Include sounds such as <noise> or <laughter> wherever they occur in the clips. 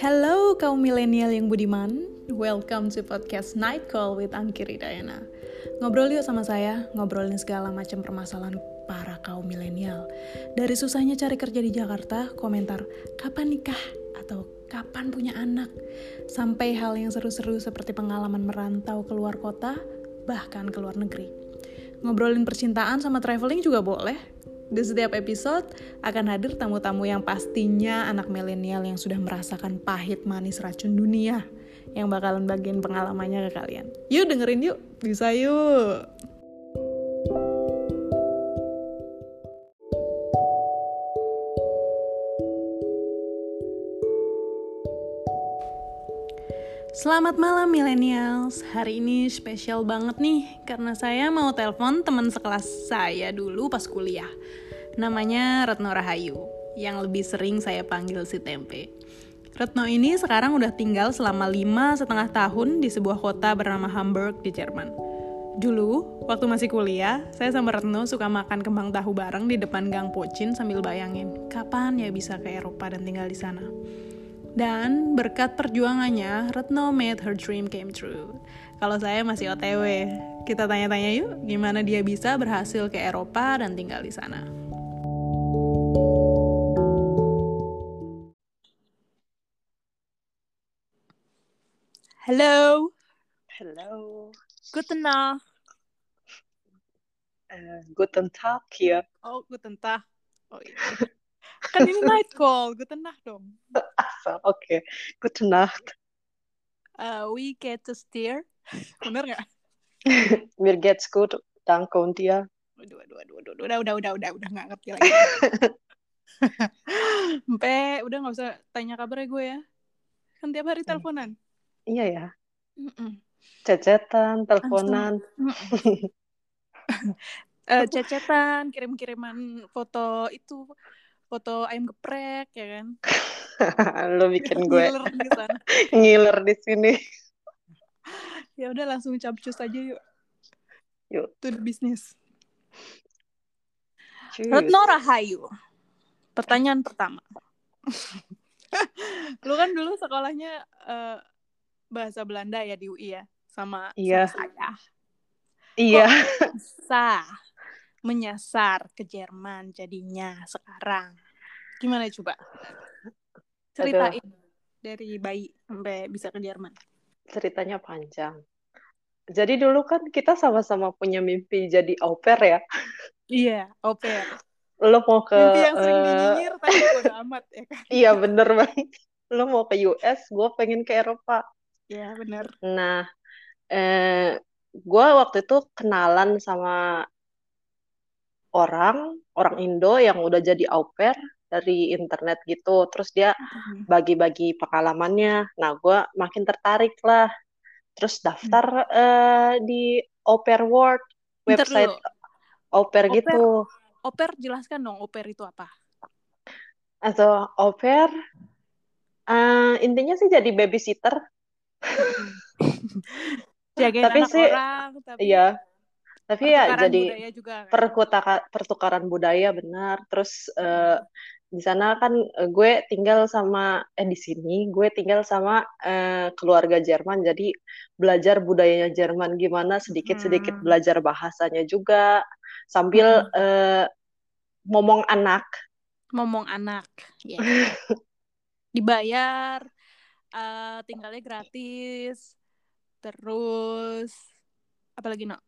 Hello kaum milenial yang budiman, welcome to podcast Night Call with Angkiri Dayana. Ngobrol yuk sama saya, ngobrolin segala macam permasalahan para kaum milenial. Dari susahnya cari kerja di Jakarta, komentar kapan nikah atau kapan punya anak, sampai hal yang seru-seru seperti pengalaman merantau keluar kota, bahkan ke luar negeri. Ngobrolin percintaan sama traveling juga boleh, di setiap episode akan hadir tamu-tamu yang pastinya anak milenial yang sudah merasakan pahit manis racun dunia yang bakalan bagian pengalamannya ke kalian. Yuk dengerin yuk, bisa yuk. Selamat malam millennials. Hari ini spesial banget nih karena saya mau telepon teman sekelas saya dulu pas kuliah. Namanya Retno Rahayu, yang lebih sering saya panggil si Tempe. Retno ini sekarang udah tinggal selama lima setengah tahun di sebuah kota bernama Hamburg di Jerman. Dulu, waktu masih kuliah, saya sama Retno suka makan kembang tahu bareng di depan gang Pocin sambil bayangin kapan ya bisa ke Eropa dan tinggal di sana. Dan berkat perjuangannya, Retno made her dream came true. Kalau saya masih OTW, kita tanya-tanya yuk gimana dia bisa berhasil ke Eropa dan tinggal di sana. Halo. Hello. Guten Nacht. Uh, guten Tag hier. Oh, guten Tag. Oh iya. Kan ini night call, guten Nacht dong. Oke. Okay. Guten Nacht. Uh, we get to steer. Bener nggak? Mir geht's gut, danke und dir. Waduh, waduh, waduh, waduh, udah, udah, udah, udah, udah nggak ngerti lagi. <laughs> Mpe, udah nggak usah tanya kabar ya gue ya. Kan tiap hari teleponan. Iya ya. Mm-mm. Cecetan, teleponan. uh, <laughs> cecetan, kirim-kiriman foto itu, foto ayam geprek ya kan. <laughs> Lo bikin gue Ngiler di sana. <laughs> ngiler di sini. <laughs> Ya udah langsung capcus aja yuk. Yuk. To the business. Retno Rahayu. Pertanyaan pertama. Lu kan dulu sekolahnya eh, bahasa Belanda ya di UI ya, sama, Iya. sama saya. Iya. Bisa menyasar ke Jerman jadinya sekarang. Gimana coba? Ceritain dari bayi sampai bisa ke Jerman. Ceritanya panjang. Jadi dulu kan kita sama-sama punya mimpi jadi au pair ya. Iya, au pair. Lo mau ke Mimpi yang sering nyinyir tapi bodo amat ya kan. <laughs> Iya bener banget. Lo mau ke US, gue pengen ke Eropa. Iya, bener. Nah, eh, gue waktu itu kenalan sama orang, orang Indo yang udah jadi au pair dari internet gitu. Terus dia bagi-bagi pengalamannya. Nah, gue makin tertarik lah. Terus daftar eh, di Au Pair World, website au pair gitu. Au pair jelaskan dong, au pair itu apa? Atau au pair, eh, intinya sih jadi babysitter. <laughs> Jagain Tapi anak sih, orang, tapi Iya, tapi ya pertukaran jadi budaya juga kan. perkutaka- pertukaran budaya benar. Terus eh, di sana kan eh, gue tinggal sama eh di sini gue tinggal sama eh, keluarga Jerman. Jadi belajar budayanya Jerman gimana sedikit-sedikit Hmm. belajar bahasanya juga sambil Mm-mm. eh, ngomong anak. Ngomong anak. Ya. <laughs> Dibayar, eh, tinggalnya gratis, terus apalagi no?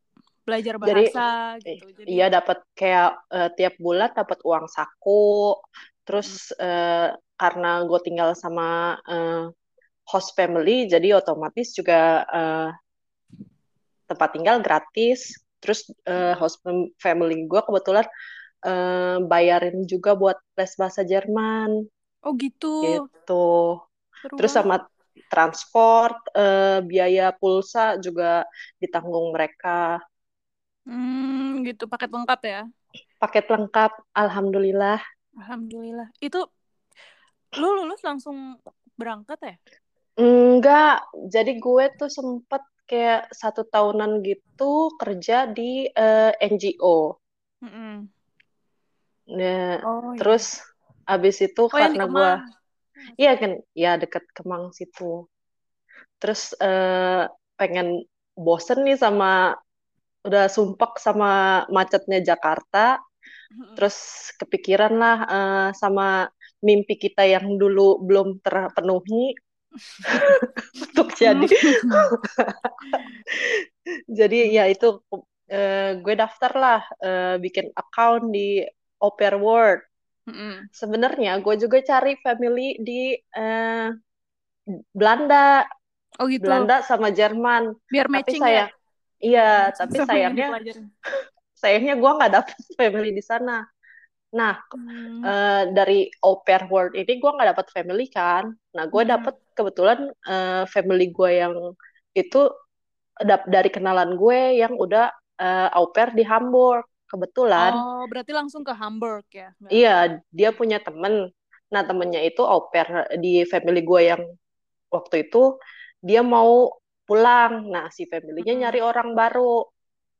Belajar Jadi bahasa gitu. Jadi Iya dapat kayak eh, tiap bulan dapat uang saku. Terus eh, karena gue tinggal sama eh, host family, jadi otomatis juga eh, tempat tinggal gratis. Terus eh, host fam- family gue kebetulan eh, bayarin juga buat les bahasa Jerman oh gitu. gitu. Seru Terus sama transport, eh, biaya pulsa juga ditanggung mereka. Hmm, gitu paket lengkap ya. Paket lengkap, alhamdulillah. Alhamdulillah. Itu lu lulus langsung berangkat ya? Enggak, jadi gue tuh sempet kayak satu tahunan gitu kerja di eh, NGO. Mm-mm. Ya, Oh iya. terus abis itu Oh karena gue iya kan ya deket Kemang situ terus uh, pengen bosen nih sama udah sumpek sama macetnya Jakarta terus kepikiran lah uh, sama mimpi kita yang dulu belum terpenuhi <laughs> untuk jadi. <laughs> Jadi ya itu uh, gue daftar lah uh, bikin account di Opera World. Mm-hmm. sebenarnya gue juga cari family di uh, Belanda. Oh gitu. Belanda sama Jerman. Biar matching tapi saya ya? Iya tapi sayangnya sayangnya gue nggak dapet <laughs> family di sana Nah, hmm. uh, dari Au Pair World ini gue nggak dapat family kan. Nah, gue hmm. dapet kebetulan uh, family gue yang itu dap dari kenalan gue yang udah uh, au pair di Hamburg. Kebetulan. Oh, berarti langsung ke Hamburg ya? Iya, dia punya temen. Nah, temennya itu au pair di family gue yang waktu itu dia mau pulang. Nah, si familynya hmm. nyari orang baru.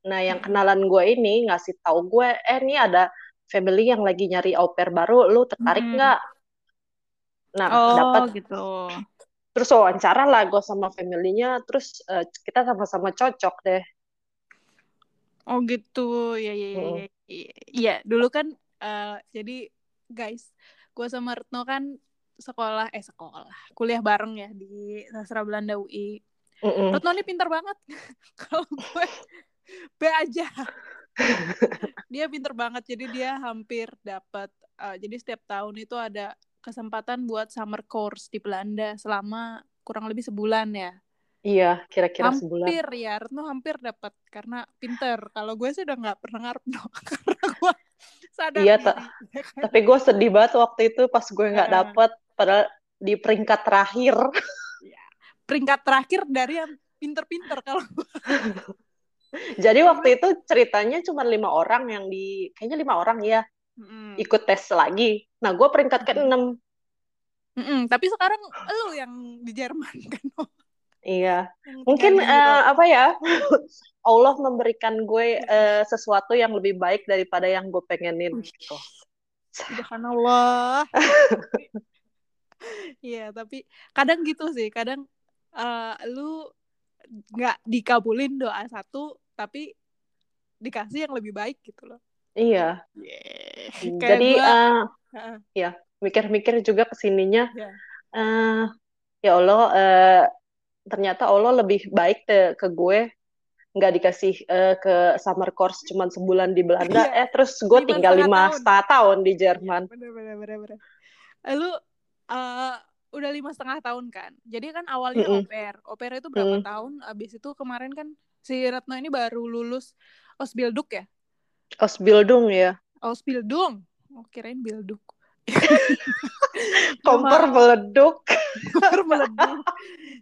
Nah, yang kenalan gue ini ngasih tahu gue, eh ini ada family yang lagi nyari au pair baru, lu tertarik nggak? Hmm. Nah, oh, dapat gitu. Terus wawancara lah gue sama familynya, terus uh, kita sama-sama cocok deh. Oh gitu, ya ya ya. Hmm. Iya, dulu kan uh, jadi guys, gue sama Retno kan sekolah eh sekolah, kuliah bareng ya di sastra Belanda UI. Mm -mm. Retno ini pintar banget. <laughs> Kalau gue B aja <laughs> dia pinter banget jadi dia hampir dapat uh, jadi setiap tahun itu ada kesempatan buat summer course di Belanda selama kurang lebih sebulan ya Iya, kira-kira sebulan. Hampir ya, Retno hampir dapat karena pinter. Kalau gue sih udah nggak pernah ngarep no, <laughs> karena gue sadar Iya, ta ya kan? tapi gue sedih banget waktu itu pas gue nggak uh, dapet, padahal di peringkat terakhir. Peringkat terakhir dari yang pinter-pinter kalau <laughs> Jadi waktu itu ceritanya cuma lima orang yang di, kayaknya lima orang ya, mm. ikut tes lagi. Nah, gue peringkat ke enam. Mm -mm, tapi sekarang lu yang di Jerman <laughs> kan? iya, mungkin uh, apa ya? <laughs> Allah memberikan gue uh, sesuatu yang lebih baik daripada yang gue pengenin gitu. Subhanallah. Iya, tapi kadang gitu sih. Kadang uh, lu nggak dikabulin doa satu, tapi dikasih yang lebih baik gitu loh. Iya. Yeah. Jadi gua, uh, ya mikir-mikir juga ke sininya. Yeah. Uh, ya Allah, uh, ternyata Allah lebih baik te, ke gue nggak dikasih uh, ke summer course cuma sebulan di Belanda yeah. eh terus gue tinggal lima setengah tahun di Jerman. Bener bener bener bener. Lalu uh, udah lima setengah tahun kan. Jadi kan awalnya mm -hmm. oper. Oper itu berapa mm -hmm. tahun? Abis itu kemarin kan si Retno ini baru lulus Osbilduk ya? Osbildung ya. Osbildung. Oh, kirain Bilduk. <laughs> Kompor meleduk. Kompor meleduk.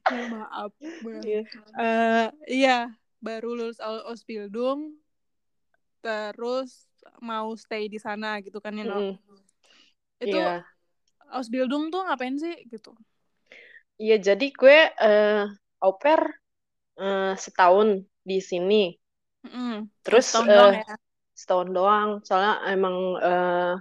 ya, maaf. Yeah. Uh, iya, baru lulus Osbildung terus mau stay di sana gitu kan ya, mm. Itu yeah. Osbildung tuh ngapain sih gitu? Iya, jadi gue uh, au pair uh, setahun di sini. Mm, Terus setahun, uh, doang ya? setahun doang, soalnya emang uh,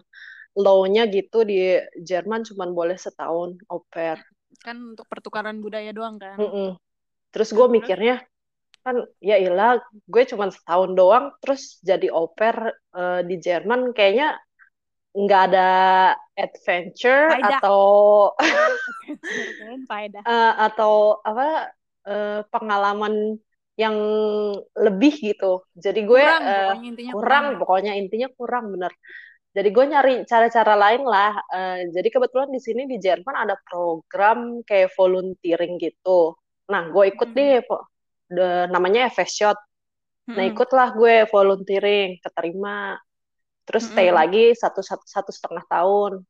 law-nya gitu di Jerman cuma boleh setahun au pair. Kan untuk pertukaran budaya doang kan. Mm -mm. Terus gue mikirnya kan ya ilah gue cuma setahun doang terus jadi pair uh, di Jerman kayaknya nggak ada adventure Faedah. atau uh, <laughs> atau apa uh, pengalaman yang lebih gitu. Jadi gue kurang, uh, pokoknya intinya kurang, kurang, pokoknya intinya kurang bener. Jadi gue nyari cara-cara lain lah. Uh, jadi kebetulan di sini di Jerman ada program kayak volunteering gitu. Nah, gue ikut hmm. deh, de, namanya FS Shot. Nah, hmm. Nah, ikutlah gue volunteering, keterima. Terus stay hmm. lagi satu, satu satu setengah tahun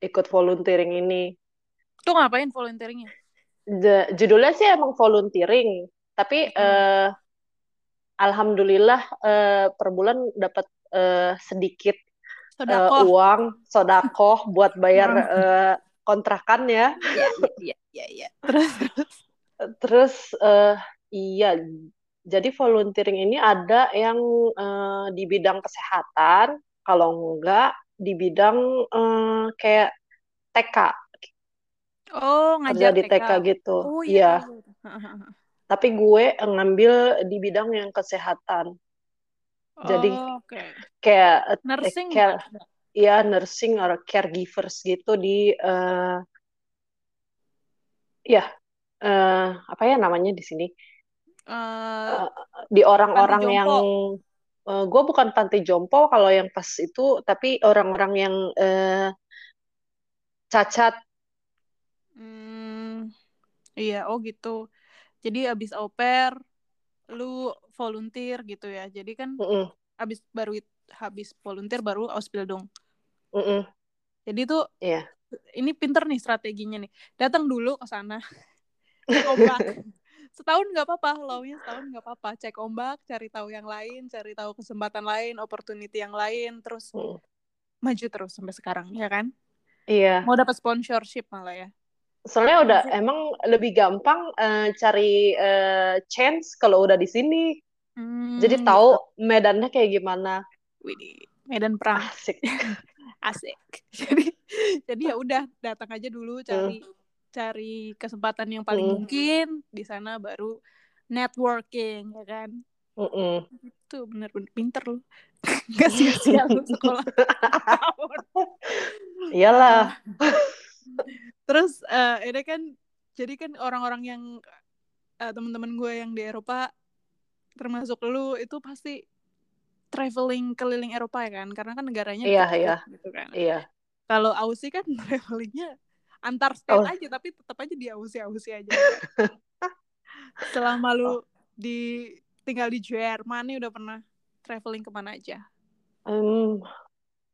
ikut volunteering ini. Tuh ngapain volunteeringnya? Judulnya sih emang volunteering tapi hmm. uh, alhamdulillah uh, per bulan dapat uh, sedikit uh, uang sodakoh buat bayar uh, kontrakan ya. Iya iya iya. iya. Terus terus uh, iya jadi volunteering ini ada yang uh, di bidang kesehatan, kalau enggak di bidang uh, kayak TK Oh, ngajar di TK. TK gitu. Oh Iya. tahu. Tapi gue ngambil di bidang yang kesehatan. Jadi Oh, oke. kayak Nursing. care, ya nursing or caregivers gitu di eh ya eh, apa ya namanya di sini Eh, Eh, di orang-orang yang eh, gue bukan panti jompo kalau yang pas itu tapi orang-orang yang eh, cacat hmm, iya, oh gitu. Jadi abis au pair, lu volunteer gitu ya. Jadi kan Mm-mm, abis baru habis volunteer baru Ausbildung. mm-mm, Jadi tuh iya ini pinter nih strateginya nih. Datang dulu ke sana, <laughs> cek ombak. <laughs> setahun nggak apa-apa, launya setahun nggak apa-apa. Cek ombak, cari tahu yang lain, cari tahu kesempatan lain, opportunity yang lain, terus Mm. maju terus sampai sekarang, ya kan? iya Mau dapat sponsorship malah ya. soalnya udah Masih- emang lebih gampang eh, cari eh, chance kalau udah di sini Hmm, jadi tahu medannya kayak gimana gitu. Widih, medan perang asik <laughs> asik. <laughs> Jadi jadi ya udah datang aja dulu cari cari kesempatan yang paling Hmm. mungkin di sana baru networking ya kan. Mm-mm. Itu bener-bener pinter lu. <laughs> Gak sia-sia lu sekolah. <laughs> iyalah <laughs> Terus eh, ini kan jadi kan orang-orang yang eh, teman-teman gue yang di Eropa termasuk lu itu pasti traveling keliling Eropa ya kan karena kan negaranya Iya, deket-deket iya. gitu kan. iya Kalau Aussie kan travelingnya antar state Oh. aja tapi tetap aja di Aussie Aussie aja. <laughs> Selama lu di tinggal di Jerman nih udah pernah traveling ke mana aja? Em,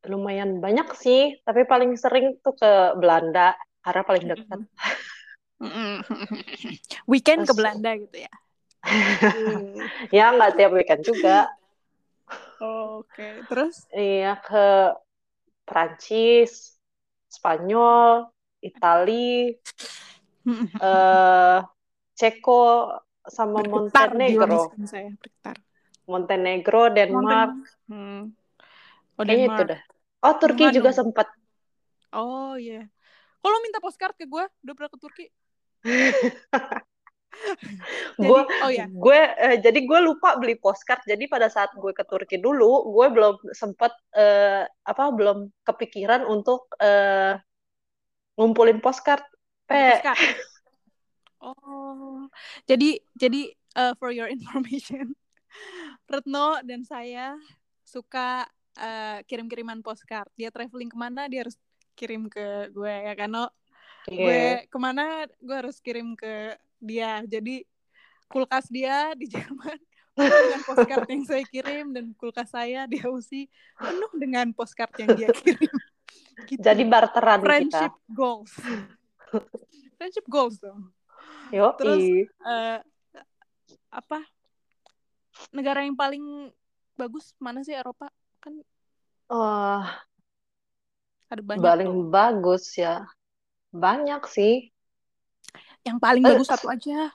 lumayan banyak sih tapi paling sering tuh ke Belanda karena paling dekat. <laughs> Weekend ke Terus- Belanda gitu ya. <laughs> ya nggak tiap weekend juga Oke, terus iya ke Prancis Spanyol Itali <laughs> eh Ceko sama bergetar jiwa Montenegro saya. Montenegro Denmark Monten- Hmm. Oh, kayaknya itu Denmark. dah oh Turki Mana? juga sempat Oh iya. Kalau minta postcard ke gue, udah pernah ke Turki? <laughs> Gue oh ya, gue eh, jadi gue lupa beli postcard jadi pada saat gue ke Turki dulu gue belum sempet eh, apa belum kepikiran untuk eh, ngumpulin postcard pe postcard. Oh, jadi jadi uh, for your <laughs> information, Retno dan saya suka uh, kirim-kiriman postcard. Dia traveling ke mana dia harus kirim ke gue ya kan? No? Iya. Gue ke mana gue harus kirim ke dia. Jadi kulkas dia di Jerman <laughs> penuh dengan postcard yang saya kirim dan kulkas saya di Aussie penuh dengan postcard yang dia kirim. Gitu. jadi barteran friendship kita. Goals. friendship goals dong. yo Terus eh, apa? Negara yang paling bagus mana sih? Eropa kan? Oh, ada banyak paling tuh. bagus ya. Banyak sih. Yang paling Eh, bagus satu aja.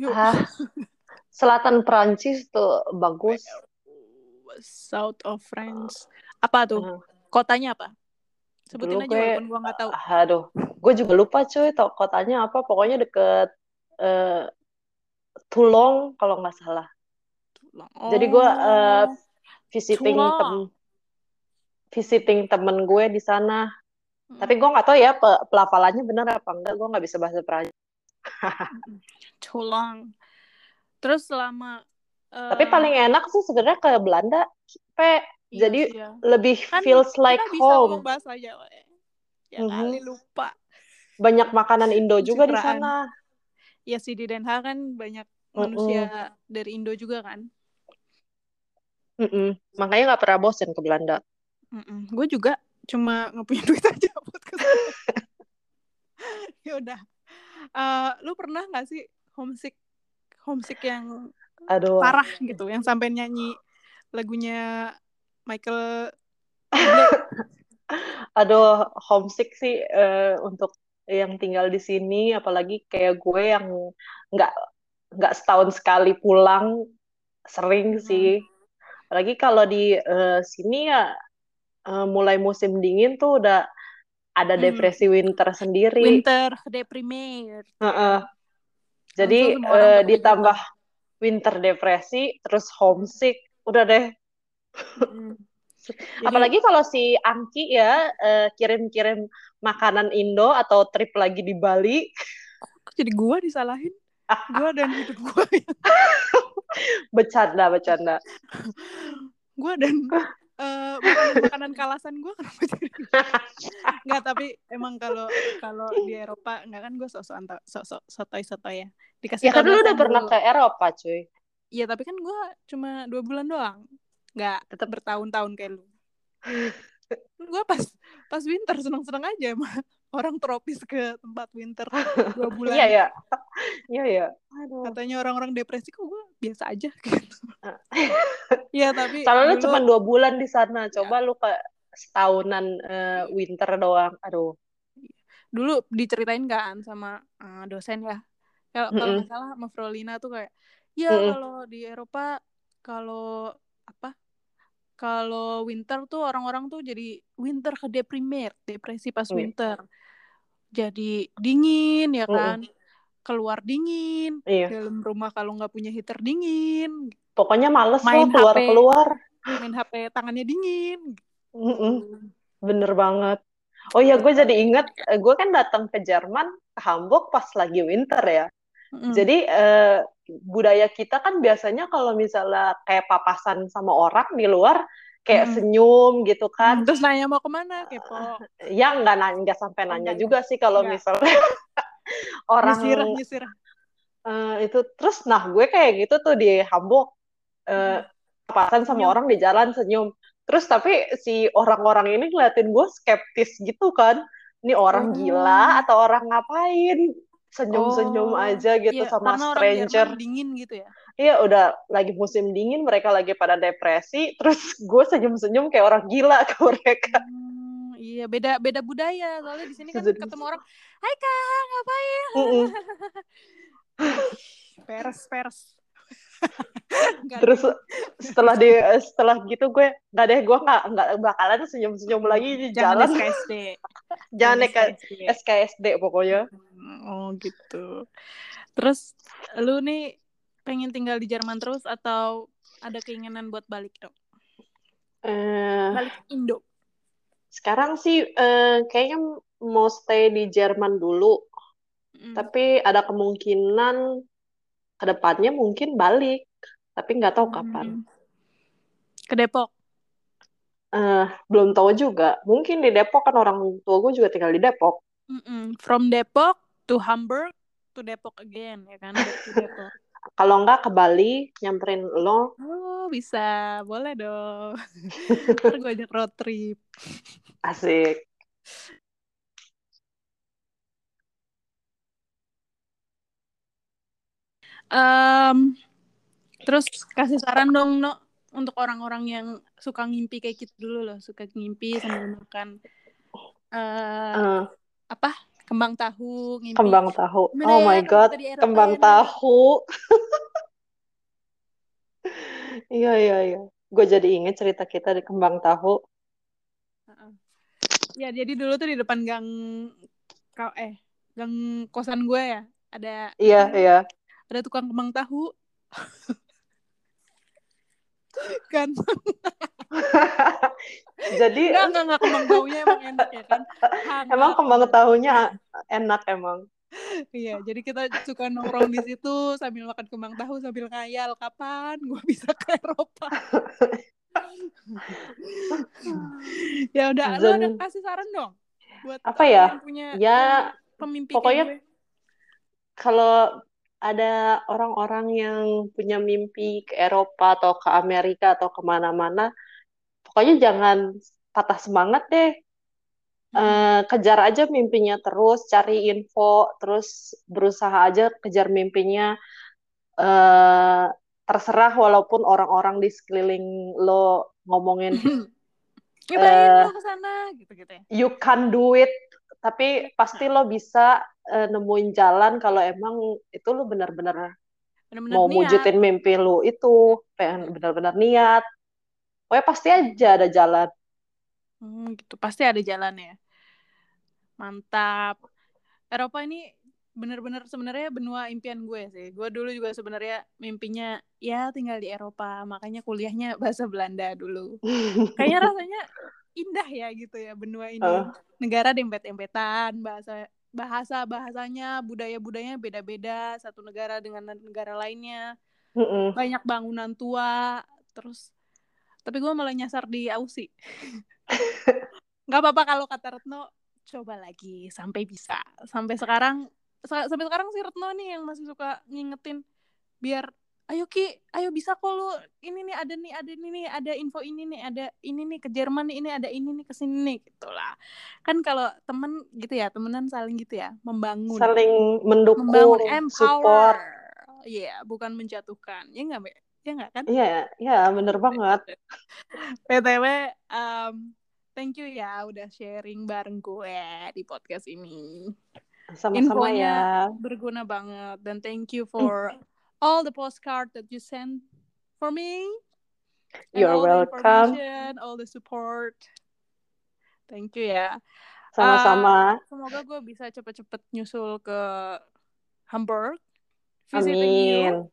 Yuk. ah, selatan Prancis tuh bagus. South of France. Apa tuh? Hmm. kotanya apa sebutin Dulu aja gue- walaupun gua nggak tahu. Aduh. Gue juga lupa cuy tau kotanya apa. Pokoknya deket eh, Toulon kalau nggak salah. Jadi gue uh, Oh, visiting tem visiting temen gue di sana. mm, Tapi gue nggak tahu ya pe- pelafalannya benar apa enggak. Gue nggak bisa bahasa Prancis. Toulon terus selama eh, Tapi paling enak sih sebenarnya ke Belanda. Pe, jadi sih ya. lebih kan feels like kita bisa home. bahasa Jawa ya Ya Mhm. kali lupa Banyak makanan <laughs> Indo juga di sana. ya sih di Den Haag kan banyak Mm-mm. manusia dari Indo juga kan Mm-mm. Makanya nggak pernah bosen ke Belanda. Gue juga cuma nggak punya duit aja <laughs> buat ke sana. ya udah. Eh, lu pernah nggak sih homesick homesick yang Aduh. parah gitu, yang sampai nyanyi lagunya Michael? <laughs> Aduh, homesick sih eh, untuk yang tinggal di sini, apalagi kayak gue yang nggak nggak setahun sekali pulang, sering Hmm. sih. Apalagi kalau di eh, sini ya eh, mulai musim dingin tuh udah ada Hmm. depresi winter sendiri. Winter deprimer. Jadi orang eh, tuh kayak ditambah winter depresi, terus homesick, udah deh. <laughs> Jadi- Apalagi kalau si Angki ya eh, kirim-kirim makanan Indo atau trip lagi di Bali, jadi gua disalahin? Gua dan hidup gua <laughs> bercanda bercanda. <laughs> gue dan eh, makanan-makanan kalasan gue kenapa jadi nggak tapi emang kalau kalau di Eropa nggak kan gue sok-sok sok-sok sotoy-sotoy ya dikasih Ya kan lu udah pernah dulu. ke Eropa, cuy. iya tapi kan gue cuma dua bulan doang nggak tetap bertahun-tahun kayak lu gue pas pas winter seneng-seneng aja mah <laughs> orang tropis ke tempat winter dua <laughs> bulan Iya ya. Iya ya. Katanya orang-orang depresi kok gue biasa aja <laughs> gitu Iya tapi Soalnya lu cuma dua bulan di sana. Coba lu ke setahunan eh, winter doang. Aduh. dulu diceritain kan sama eh, dosen ya kalau kalau Mm-mm. nggak salah sama Frolina tuh kayak ya Mm-mm. kalau di Eropa kalau apa kalau winter tuh orang-orang tuh jadi winter ke deprimer depresi pas Iya. winter jadi dingin ya Mm-mm. kan keluar dingin Iya. dalam rumah kalau nggak punya heater dingin Pokoknya males Main lo keluar-keluar. main HP tangannya dingin Mm-mm. Bener banget. Oh iya, gue jadi ingat, gue kan datang ke Jerman, ke Hamburg pas lagi winter ya. Mm-mm. Jadi eh, budaya kita kan biasanya kalau misalnya kayak papasan sama orang di luar, kayak Mm. senyum gitu kan. terus nanya mau ke mana kepo Ya nggak nanya, nggak sampai nanya nggak, juga sih kalau misalnya <laughs> orang nyisir nyisir eh, itu. Terus nah gue kayak gitu tuh di Hamburg, eh, papasan sama Senyum. orang di jalan senyum. Terus tapi si orang-orang ini ngeliatin gue skeptis gitu kan. Ini orang Oh. gila atau orang ngapain? Senyum-senyum Oh, aja gitu iya, sama karena orang stranger. Jerman dingin gitu ya Iya udah lagi musim dingin, mereka lagi pada depresi. Terus <laughs> gue senyum-senyum kayak orang gila ke mereka. Hmm, iya beda beda budaya soalnya di sini kan Jadi- ketemu orang Hai kak ngapain Mm-mm. <laughs> peres peres Nggak Terus setelah di <laughs> setelah gitu gue nggak deh gue nggak nggak bakalan senyum-senyum lagi di jangan jalan. SKSD <laughs> Jangan naik ke SKSD. SKSD pokoknya. oh gitu terus lu nih pengen tinggal di Jerman terus atau ada keinginan buat balik dong Eh, balik Indo sekarang sih eh, kayaknya mau stay di Jerman dulu, Mm. tapi ada kemungkinan ke depannya mungkin balik, tapi nggak tahu kapan. Hmm. ke Depok Eh, belum tahu juga. Mungkin di Depok kan orang tua gue juga tinggal di Depok. Mm-mm. from Depok to Hamburg to Depok again ya kan Depok <laughs> Kalau nggak ke Bali, nyamperin lo. Oh, bisa. Boleh dong. <laughs> Ntar gue ajak road trip. Asik. Em, terus kasih saran dong, No, untuk orang-orang yang suka ngimpi kayak gitu dulu loh. Suka ngimpi sambil makan eh Eh, apa? Kembang tahu, ngimpi. kembang tahu. Gimana Oh ya my kalau God, kembang tahu. <laughs> Iya, iya, iya. Gue jadi inget cerita kita di kembang tahu. Heeh. Ya, jadi dulu tuh di depan gang kau eh gang kosan gue ya, ada Iya, iya. Ada tukang kembang tahu. <laughs> kan <laughs> Jadi Enggak, enggak, enggak kembang tahunya emang enak ya kan. Hangat. emang kembang tahunya enak emang. Iya, jadi kita suka nongkrong di situ sambil makan kembang tahu sambil ngayal kapan gue bisa ke Eropa. <laughs> ya udah, ada Dan- kasih saran dong buat Apa ya? yang punya Ya, yang pemimpi pokoknya kalau ada orang-orang yang punya mimpi ke Eropa atau ke Amerika atau ke mana-mana, pokoknya jangan patah semangat deh. Eh, kejar aja mimpinya terus, cari info, terus berusaha aja kejar mimpinya. Eh, terserah walaupun orang-orang di sekeliling lo ngomongin <laughs> Ngapain eh, lu ke sana gitu-gitu ya. you can do it, tapi pasti lo bisa eh, nemuin jalan kalau emang itu lo benar-benar mau niat. wujudin mimpi lo itu, pengen benar-benar niat. Pokoknya pasti aja ada jalan. Hmm, gitu. Pasti ada jalannya. Mantap. Eropa ini bener-bener sebenarnya benua impian gue sih. Gue dulu juga sebenarnya mimpinya ya tinggal di Eropa, makanya kuliahnya bahasa Belanda dulu. <laughs> Kayaknya rasanya indah ya gitu ya benua ini. Uh. Negara dempet-dempetan, bahasa bahasa bahasanya, budaya budayanya beda-beda satu negara dengan negara lainnya. Mm -mm. Banyak bangunan tua, terus tapi gue malah nyasar di Aussie. <laughs> Gak apa-apa kalau kata Retno coba lagi sampai bisa. Sampai sekarang sampai sekarang sih Retno nih yang masih suka ngingetin biar ayo Ki, ayo bisa kok lu ini nih ada nih ada ini nih ada info ini nih ada ini nih ke Jerman nih ini ada ini nih ke sini nih gitulah. Kan kalau temen gitu ya temenan saling gitu ya membangun. Saling mendukung membangun empower. Iya yeah, bukan menjatuhkan. Ya nggak ya nggak kan? Iya yeah, iya yeah, bener banget. <laughs> Btw um, thank you ya udah sharing bareng gue di podcast ini. Sama-sama ya. Berguna banget dan thank you for all the postcard that you sent for me. You're all welcome. The all the support. Thank you ya. Sama-sama. Uh, semoga gue bisa cepet-cepet nyusul ke Hamburg. Amin.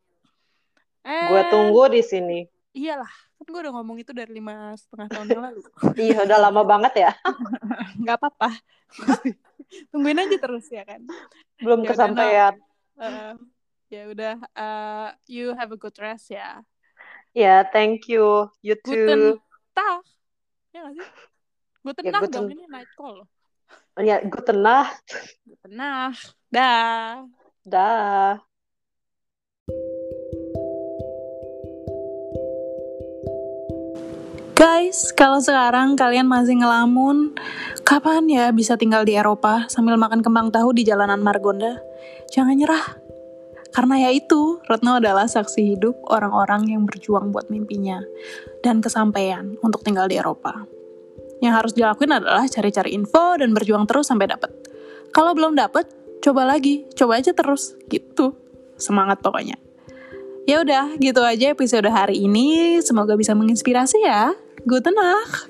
Gue tunggu di sini. Iyalah, kan gue udah ngomong itu dari lima setengah tahun yang lalu. <laughs> iya, udah lama banget ya. <laughs> Gak apa-apa <laughs> tungguin aja terus ya kan belum ya kesampaian uh, ya udah uh, you have a good rest ya. Ya yeah, thank you. You too. Guten tag. Ya gak sih? Guten ya, guten... dong ini night call ya guten nacht. Guten nacht. Dah. Dah. Guys, kalau sekarang kalian masih ngelamun, kapan ya bisa tinggal di Eropa sambil makan kembang tahu di jalanan Margonda? Jangan nyerah. Karena ya itu, Retno adalah saksi hidup orang-orang yang berjuang buat mimpinya dan kesampaian untuk tinggal di Eropa. Yang harus dilakuin adalah cari-cari info dan berjuang terus sampai dapet. Kalau belum dapet, coba lagi, coba aja terus, gitu. Semangat pokoknya. Ya udah, gitu aja episode hari ini. Semoga bisa menginspirasi ya. Gute Nacht.